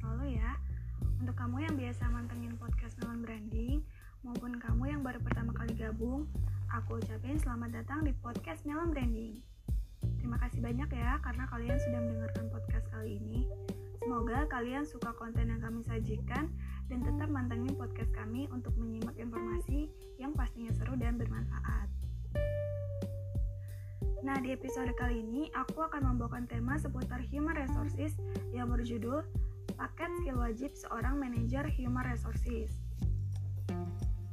selalu ya. Untuk kamu yang biasa mantengin podcast Melon Branding, maupun kamu yang baru pertama kali gabung, aku ucapin selamat datang di podcast Melon Branding. Terima kasih banyak ya karena kalian sudah mendengarkan podcast kali ini. Semoga kalian suka konten yang kami sajikan dan tetap mantengin podcast kami untuk menyimak informasi yang pastinya seru dan bermanfaat. Nah, di episode kali ini aku akan membawakan tema seputar human resources yang berjudul Paket Skill Wajib Seorang Manajer Human Resources.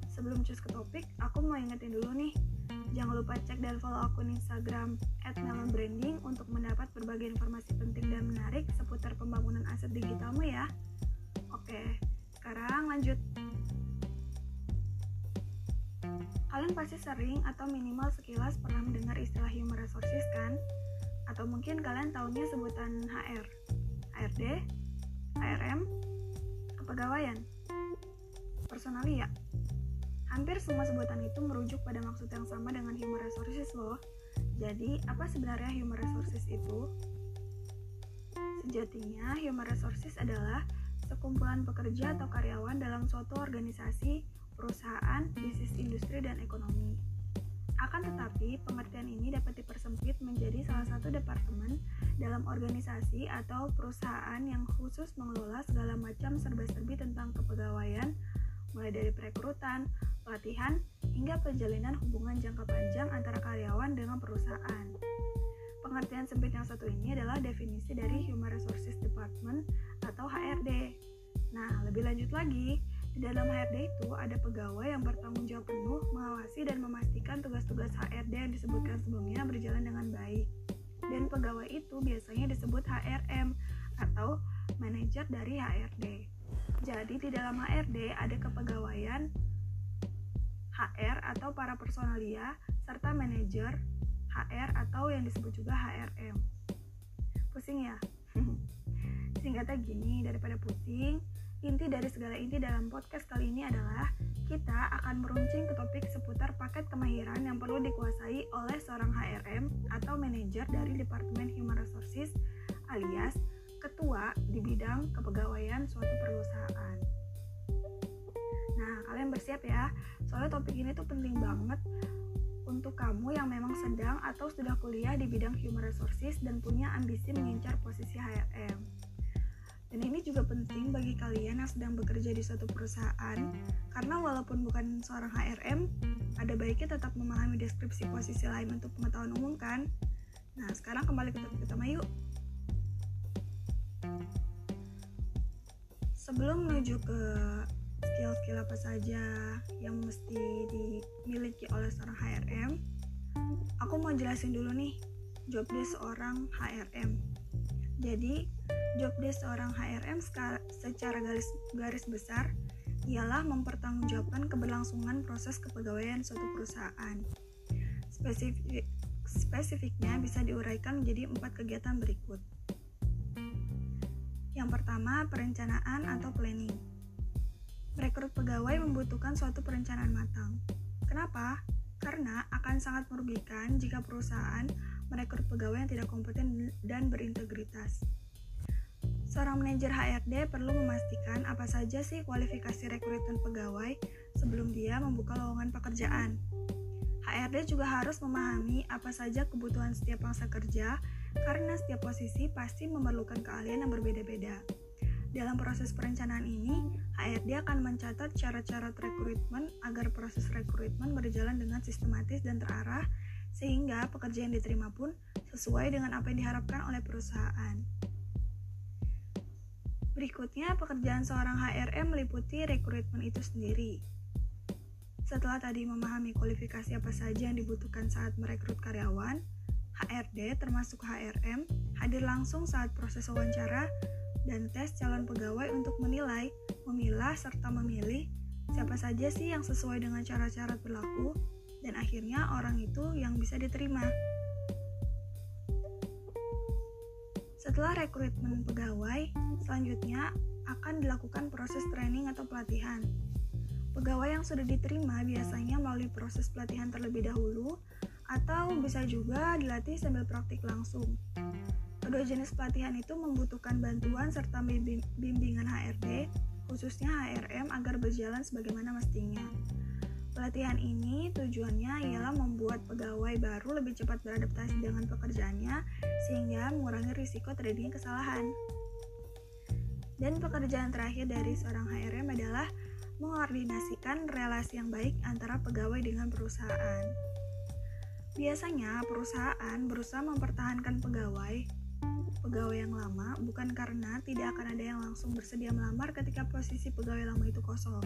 Sebelum cus ke topik, aku mau ingetin dulu nih, jangan lupa cek dan follow akun Instagram @melonbranding untuk mendapat berbagai informasi penting dan menarik seputar pembangunan aset digitalmu ya. Oke, sekarang lanjut. Kalian pasti sering atau minimal sekilas pernah mendengar istilah human resources kan? Atau mungkin kalian tahunya sebutan HR, HRD, HRM, kepegawaian, personalia. Hampir semua sebutan itu merujuk pada maksud yang sama dengan human resources loh. Jadi, apa sebenarnya human resources itu? Sejatinya, human resources adalah sekumpulan pekerja atau karyawan dalam suatu organisasi perusahaan, bisnis industri, dan ekonomi. Akan tetapi, pengertian ini dapat dipersempit menjadi salah satu departemen dalam organisasi atau perusahaan yang khusus mengelola segala macam serba-serbi tentang kepegawaian, mulai dari perekrutan, pelatihan, hingga penjalinan hubungan jangka panjang antara karyawan dengan perusahaan. Pengertian sempit yang satu ini adalah definisi dari Human Resources Department atau HRD. Nah, lebih lanjut lagi, di dalam HRD itu ada pegawai yang bertanggung jawab penuh mengawasi dan memastikan tugas-tugas HRD yang disebutkan sebelumnya berjalan dengan baik. Dan pegawai itu biasanya disebut HRM atau manajer dari HRD. Jadi di dalam HRD ada kepegawaian HR atau para personalia serta manajer HR atau yang disebut juga HRM. Pusing ya? Singkatnya gini, daripada pusing, Inti dari segala inti dalam podcast kali ini adalah kita akan meruncing ke topik seputar paket kemahiran yang perlu dikuasai oleh seorang HRM atau manajer dari Departemen Human Resources alias ketua di bidang kepegawaian suatu perusahaan. Nah, kalian bersiap ya, soalnya topik ini tuh penting banget untuk kamu yang memang sedang atau sudah kuliah di bidang human resources dan punya ambisi mengincar posisi HRM. Dan ini juga penting bagi kalian yang sedang bekerja di suatu perusahaan, karena walaupun bukan seorang HRM, ada baiknya tetap memahami deskripsi posisi lain untuk pengetahuan umum kan? Nah, sekarang kembali ke topik utama yuk. Sebelum menuju ke skill-skill apa saja yang mesti dimiliki oleh seorang HRM, aku mau jelasin dulu nih job seorang HRM. Jadi, job desk seorang HRM secara garis, garis besar ialah mempertanggungjawabkan keberlangsungan proses kepegawaian suatu perusahaan. Spesifik, spesifiknya bisa diuraikan menjadi empat kegiatan berikut. Yang pertama, perencanaan atau planning. Merekrut pegawai membutuhkan suatu perencanaan matang. Kenapa? Karena akan sangat merugikan jika perusahaan merekrut pegawai yang tidak kompeten dan berintegritas. Seorang manajer HRD perlu memastikan apa saja sih kualifikasi rekrutmen pegawai sebelum dia membuka lowongan pekerjaan. HRD juga harus memahami apa saja kebutuhan setiap pangsa kerja karena setiap posisi pasti memerlukan keahlian yang berbeda-beda. Dalam proses perencanaan ini, HRD akan mencatat cara-cara rekrutmen agar proses rekrutmen berjalan dengan sistematis dan terarah sehingga pekerja yang diterima pun sesuai dengan apa yang diharapkan oleh perusahaan. Berikutnya, pekerjaan seorang HRM meliputi rekrutmen itu sendiri. Setelah tadi memahami kualifikasi apa saja yang dibutuhkan saat merekrut karyawan, HRD termasuk HRM hadir langsung saat proses wawancara dan tes calon pegawai untuk menilai, memilah, serta memilih siapa saja sih yang sesuai dengan cara-cara berlaku dan akhirnya orang itu yang bisa diterima. Setelah rekrutmen pegawai, selanjutnya akan dilakukan proses training atau pelatihan. Pegawai yang sudah diterima biasanya melalui proses pelatihan terlebih dahulu atau bisa juga dilatih sambil praktik langsung. Kedua jenis pelatihan itu membutuhkan bantuan serta bimbingan HRD, khususnya HRM agar berjalan sebagaimana mestinya. Pelatihan ini tujuannya ialah membuat pegawai baru lebih cepat beradaptasi dengan pekerjaannya sehingga mengurangi risiko terjadinya kesalahan. Dan pekerjaan terakhir dari seorang HRM adalah mengordinasikan relasi yang baik antara pegawai dengan perusahaan. Biasanya perusahaan berusaha mempertahankan pegawai pegawai yang lama bukan karena tidak akan ada yang langsung bersedia melamar ketika posisi pegawai lama itu kosong.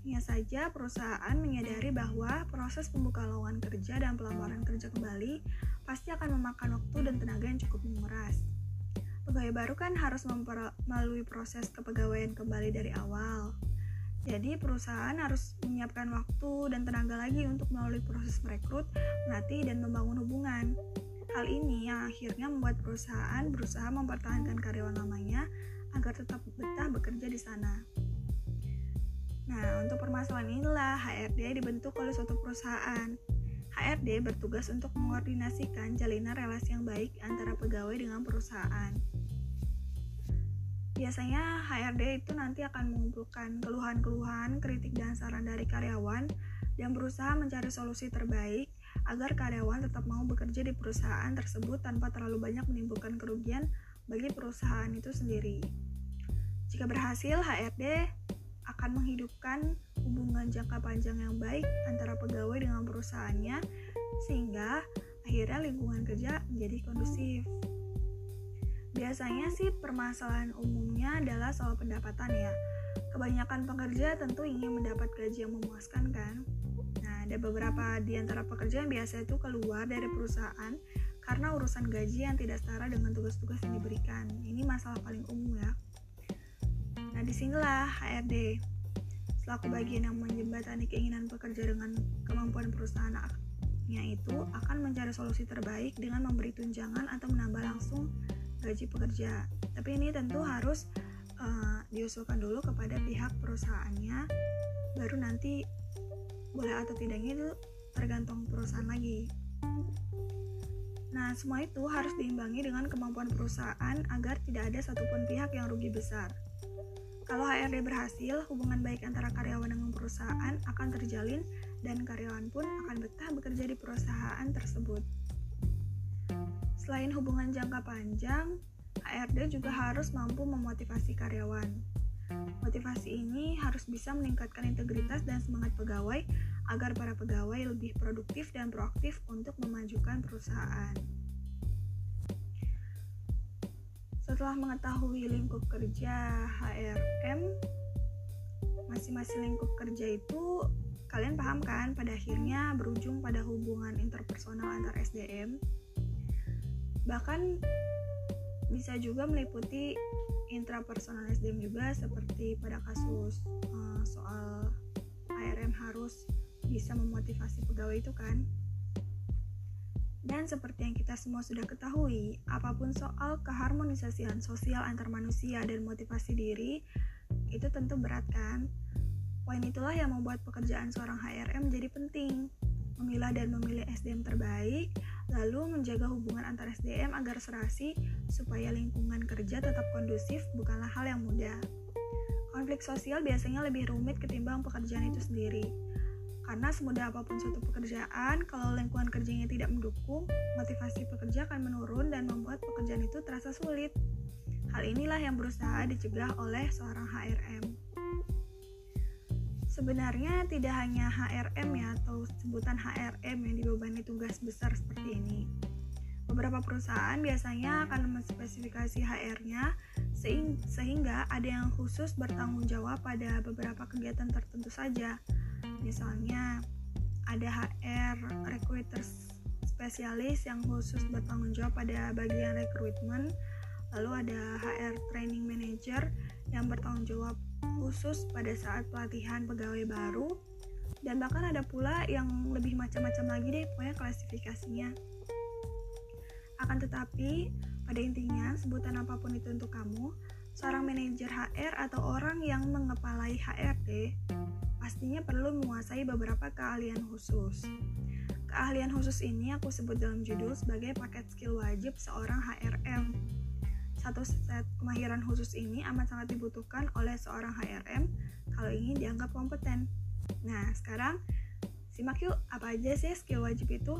Hanya saja perusahaan menyadari bahwa proses pembuka lowongan kerja dan pelamaran kerja kembali pasti akan memakan waktu dan tenaga yang cukup menguras. Pegawai baru kan harus melalui proses kepegawaian kembali dari awal. Jadi perusahaan harus menyiapkan waktu dan tenaga lagi untuk melalui proses merekrut, melatih, dan membangun hubungan. Hal ini yang akhirnya membuat perusahaan berusaha mempertahankan karyawan lamanya agar tetap betah bekerja di sana. Nah, untuk permasalahan inilah HRD dibentuk oleh suatu perusahaan. HRD bertugas untuk mengordinasikan jalinan relasi yang baik antara pegawai dengan perusahaan. Biasanya HRD itu nanti akan mengumpulkan keluhan-keluhan, kritik dan saran dari karyawan dan berusaha mencari solusi terbaik agar karyawan tetap mau bekerja di perusahaan tersebut tanpa terlalu banyak menimbulkan kerugian bagi perusahaan itu sendiri. Jika berhasil, HRD akan menghidupkan hubungan jangka panjang yang baik antara pegawai dengan perusahaannya sehingga akhirnya lingkungan kerja menjadi kondusif. Biasanya sih permasalahan umumnya adalah soal pendapatan ya. Kebanyakan pekerja tentu ingin mendapat gaji yang memuaskan kan? ada beberapa di antara pekerja yang biasa itu keluar dari perusahaan karena urusan gaji yang tidak setara dengan tugas-tugas yang diberikan. Ini masalah paling umum ya. Nah, di sinilah HRD selaku bagian yang menjembatani keinginan pekerja dengan kemampuan perusahaannya itu akan mencari solusi terbaik dengan memberi tunjangan atau menambah langsung gaji pekerja. Tapi ini tentu harus uh, diusulkan dulu kepada pihak perusahaannya, baru nanti boleh atau tidaknya itu tergantung perusahaan lagi. Nah, semua itu harus diimbangi dengan kemampuan perusahaan agar tidak ada satupun pihak yang rugi besar. Kalau HRD berhasil, hubungan baik antara karyawan dengan perusahaan akan terjalin dan karyawan pun akan betah bekerja di perusahaan tersebut. Selain hubungan jangka panjang, HRD juga harus mampu memotivasi karyawan. Motivasi ini harus bisa meningkatkan integritas dan semangat pegawai agar para pegawai lebih produktif dan proaktif untuk memajukan perusahaan. Setelah mengetahui lingkup kerja HRM, masing-masing lingkup kerja itu kalian paham kan pada akhirnya berujung pada hubungan interpersonal antar SDM. Bahkan bisa juga meliputi intrapersonal SDM juga seperti pada kasus uh, soal ARM harus bisa memotivasi pegawai itu kan dan seperti yang kita semua sudah ketahui, apa pun soal keharmonisasian sosial antar manusia dan motivasi diri, itu tentu berat kan? Poin itulah yang membuat pekerjaan seorang HRM menjadi penting. Memilah dan memilih SDM terbaik lalu menjaga hubungan antar SDM agar serasi supaya lingkungan kerja tetap kondusif bukanlah hal yang mudah. Konflik sosial biasanya lebih rumit ketimbang pekerjaan itu sendiri. Karena semudah apa pun suatu pekerjaan, kalau lingkungan kerjanya tidak mendukung, motivasi pekerja akan menurun dan membuat pekerjaan itu terasa sulit. Hal inilah yang berusaha dicegah oleh seorang HRM. Sebenarnya tidak hanya HRM ya atau sebutan HRM yang dibebani tugas besar seperti ini. Beberapa perusahaan biasanya akan menspesifikasi HR-nya sehingga ada yang khusus bertanggung jawab pada beberapa kegiatan tertentu saja. Misalnya ada HR recruiters spesialis yang khusus bertanggung jawab pada bagian rekrutmen, lalu ada HR training manager yang bertanggung jawab khusus pada saat pelatihan pegawai baru. Dan bahkan ada pula yang lebih macam-macam lagi deh pokoknya klasifikasinya. Akan tetapi pada intinya sebutan apa pun itu untuk kamu seorang manajer HR atau orang yang mengepalai HRD pastinya perlu menguasai beberapa keahlian khusus Keahlian khusus ini aku sebut dalam judul sebagai paket skill wajib seorang HRM. Satu set kemahiran khusus ini amat sangat dibutuhkan oleh seorang HRM kalau ingin dianggap kompeten. Nah, sekarang simak yuk apa aja sih skill wajib itu?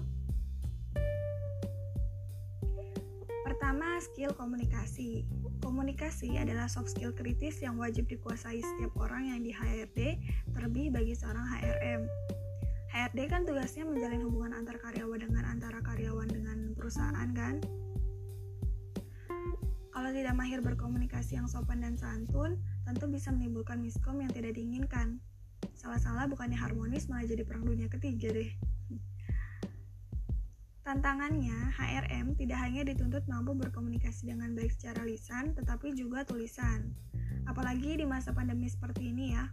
Pertama, skill komunikasi. Komunikasi adalah soft skill kritis yang wajib dikuasai setiap orang yang di HRD, terlebih bagi seorang HRM. HRD kan tugasnya menjalin hubungan antar karyawan dengan antara karyawan dengan perusahaan kan? Kalau tidak mahir berkomunikasi yang sopan dan santun, tentu bisa menimbulkan miskom yang tidak diinginkan. Salah-salah bukannya harmonis malah jadi perang dunia ketiga deh. Tantangannya, HRM tidak hanya dituntut mampu berkomunikasi dengan baik secara lisan, tetapi juga tulisan. Apalagi di masa pandemi seperti ini ya,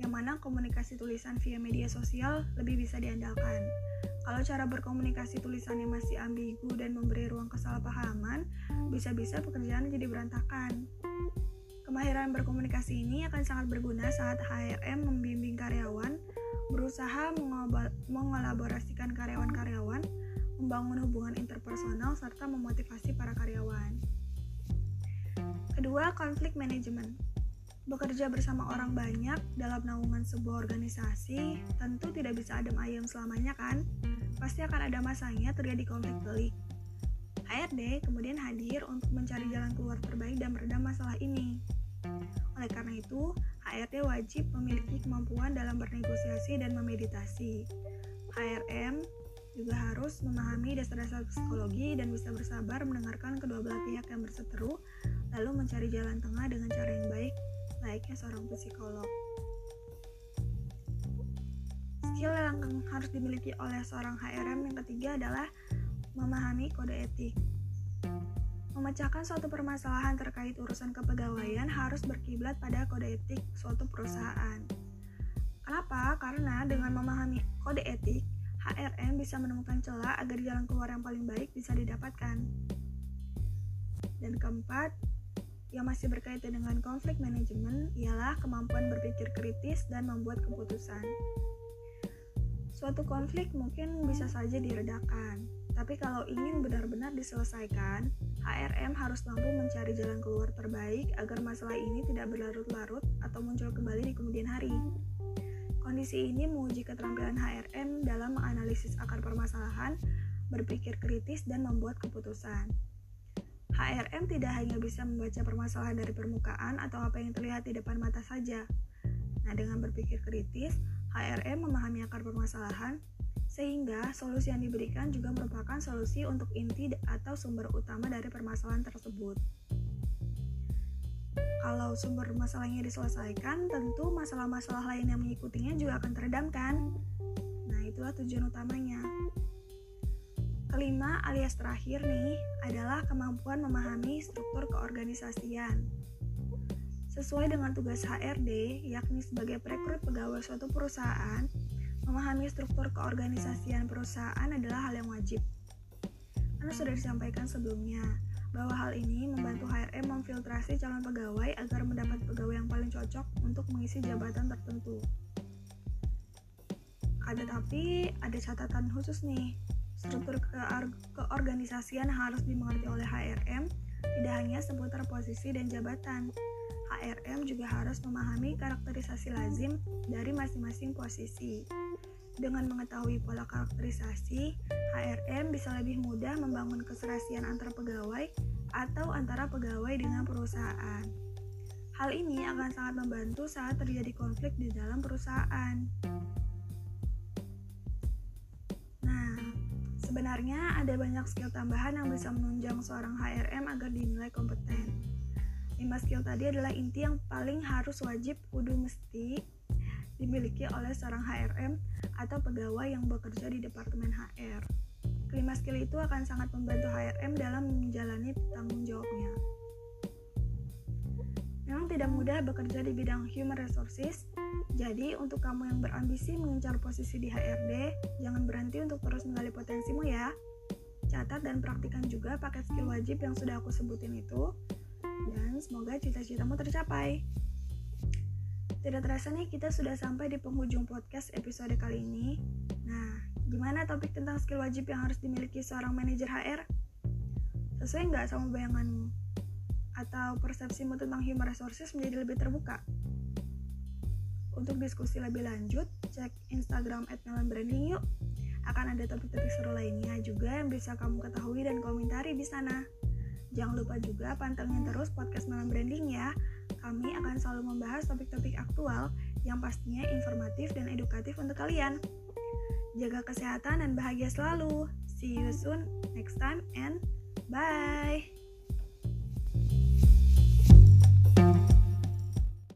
yang mana komunikasi tulisan via media sosial lebih bisa diandalkan. Kalau cara berkomunikasi tulisannya masih ambigu dan memberi ruang kesalahpahaman, bisa-bisa pekerjaan jadi berantakan. Kemahiran berkomunikasi ini akan sangat berguna saat HRM membimbing karyawan, berusaha mengolaborasikan karyawan-karyawan membangun hubungan interpersonal, serta memotivasi para karyawan. Kedua, konflik manajemen. Bekerja bersama orang banyak dalam naungan sebuah organisasi tentu tidak bisa adem ayem selamanya kan? Pasti akan ada masanya terjadi konflik pelik. HRD kemudian hadir untuk mencari jalan keluar terbaik dan meredam masalah ini. Oleh karena itu, HRD wajib memiliki kemampuan dalam bernegosiasi dan memeditasi. HRM juga harus memahami dasar-dasar psikologi dan bisa bersabar mendengarkan kedua belah pihak yang berseteru, lalu mencari jalan tengah dengan cara yang baik, layaknya seorang psikolog. Skill yang harus dimiliki oleh seorang HRM yang ketiga adalah memahami kode etik. Memecahkan suatu permasalahan terkait urusan kepegawaian harus berkiblat pada kode etik suatu perusahaan. Kenapa? Karena dengan memahami kode etik, HRM bisa menemukan celah agar jalan keluar yang paling baik bisa didapatkan. Dan keempat, yang masih berkaitan dengan konflik manajemen ialah kemampuan berpikir kritis dan membuat keputusan. Suatu konflik mungkin bisa saja diredakan, tapi kalau ingin benar-benar diselesaikan, HRM harus mampu mencari jalan keluar terbaik agar masalah ini tidak berlarut-larut atau muncul kembali di kemudian hari. Kondisi ini menguji keterampilan HRM dalam menganalisis akar permasalahan, berpikir kritis, dan membuat keputusan. HRM tidak hanya bisa membaca permasalahan dari permukaan atau apa yang terlihat di depan mata saja. Nah, dengan berpikir kritis, HRM memahami akar permasalahan, sehingga solusi yang diberikan juga merupakan solusi untuk inti atau sumber utama dari permasalahan tersebut. Kalau sumber masalahnya diselesaikan, tentu masalah-masalah lain yang mengikutinya juga akan teredamkan. Nah, itulah tujuan utamanya. Kelima alias terakhir nih adalah kemampuan memahami struktur keorganisasian. Sesuai dengan tugas HRD, yakni sebagai perekrut pegawai suatu perusahaan, memahami struktur keorganisasian perusahaan adalah hal yang wajib. Karena sudah disampaikan sebelumnya, bahwa hal ini membantu HRM memfiltrasi calon pegawai agar mendapat pegawai yang paling cocok untuk mengisi jabatan tertentu. Ada tapi ada catatan khusus nih. Struktur ke keorganisasian harus dimengerti oleh HRM tidak hanya seputar posisi dan jabatan. HRM juga harus memahami karakterisasi lazim dari masing-masing posisi. Dengan mengetahui pola karakterisasi, HRM bisa lebih mudah membangun keserasian antar pegawai atau antara pegawai dengan perusahaan. Hal ini akan sangat membantu saat terjadi konflik di dalam perusahaan. Nah, sebenarnya ada banyak skill tambahan yang bisa menunjang seorang HRM agar dinilai kompeten. 5 skill tadi adalah inti yang paling harus wajib kudu mesti dimiliki oleh seorang HRM atau pegawai yang bekerja di Departemen HR. Kelima skill itu akan sangat membantu HRM dalam menjalani tanggung jawabnya. Memang tidak mudah bekerja di bidang human resources, jadi untuk kamu yang berambisi mengincar posisi di HRD, jangan berhenti untuk terus menggali potensimu ya. Catat dan praktikan juga paket skill wajib yang sudah aku sebutin itu, dan semoga cita-citamu tercapai. Tidak terasa nih kita sudah sampai di penghujung podcast episode kali ini. Nah, Gimana topik tentang skill wajib yang harus dimiliki seorang manajer HR? Sesuai nggak sama bayanganmu? Atau persepsimu tentang human resources menjadi lebih terbuka? Untuk diskusi lebih lanjut, cek Instagram at Branding yuk. Akan ada topik-topik seru lainnya juga yang bisa kamu ketahui dan komentari di sana. Jangan lupa juga pantengin terus podcast Malam Branding ya. Kami akan selalu membahas topik-topik aktual yang pastinya informatif dan edukatif untuk kalian. Jaga kesehatan dan bahagia selalu. See you soon next time and bye.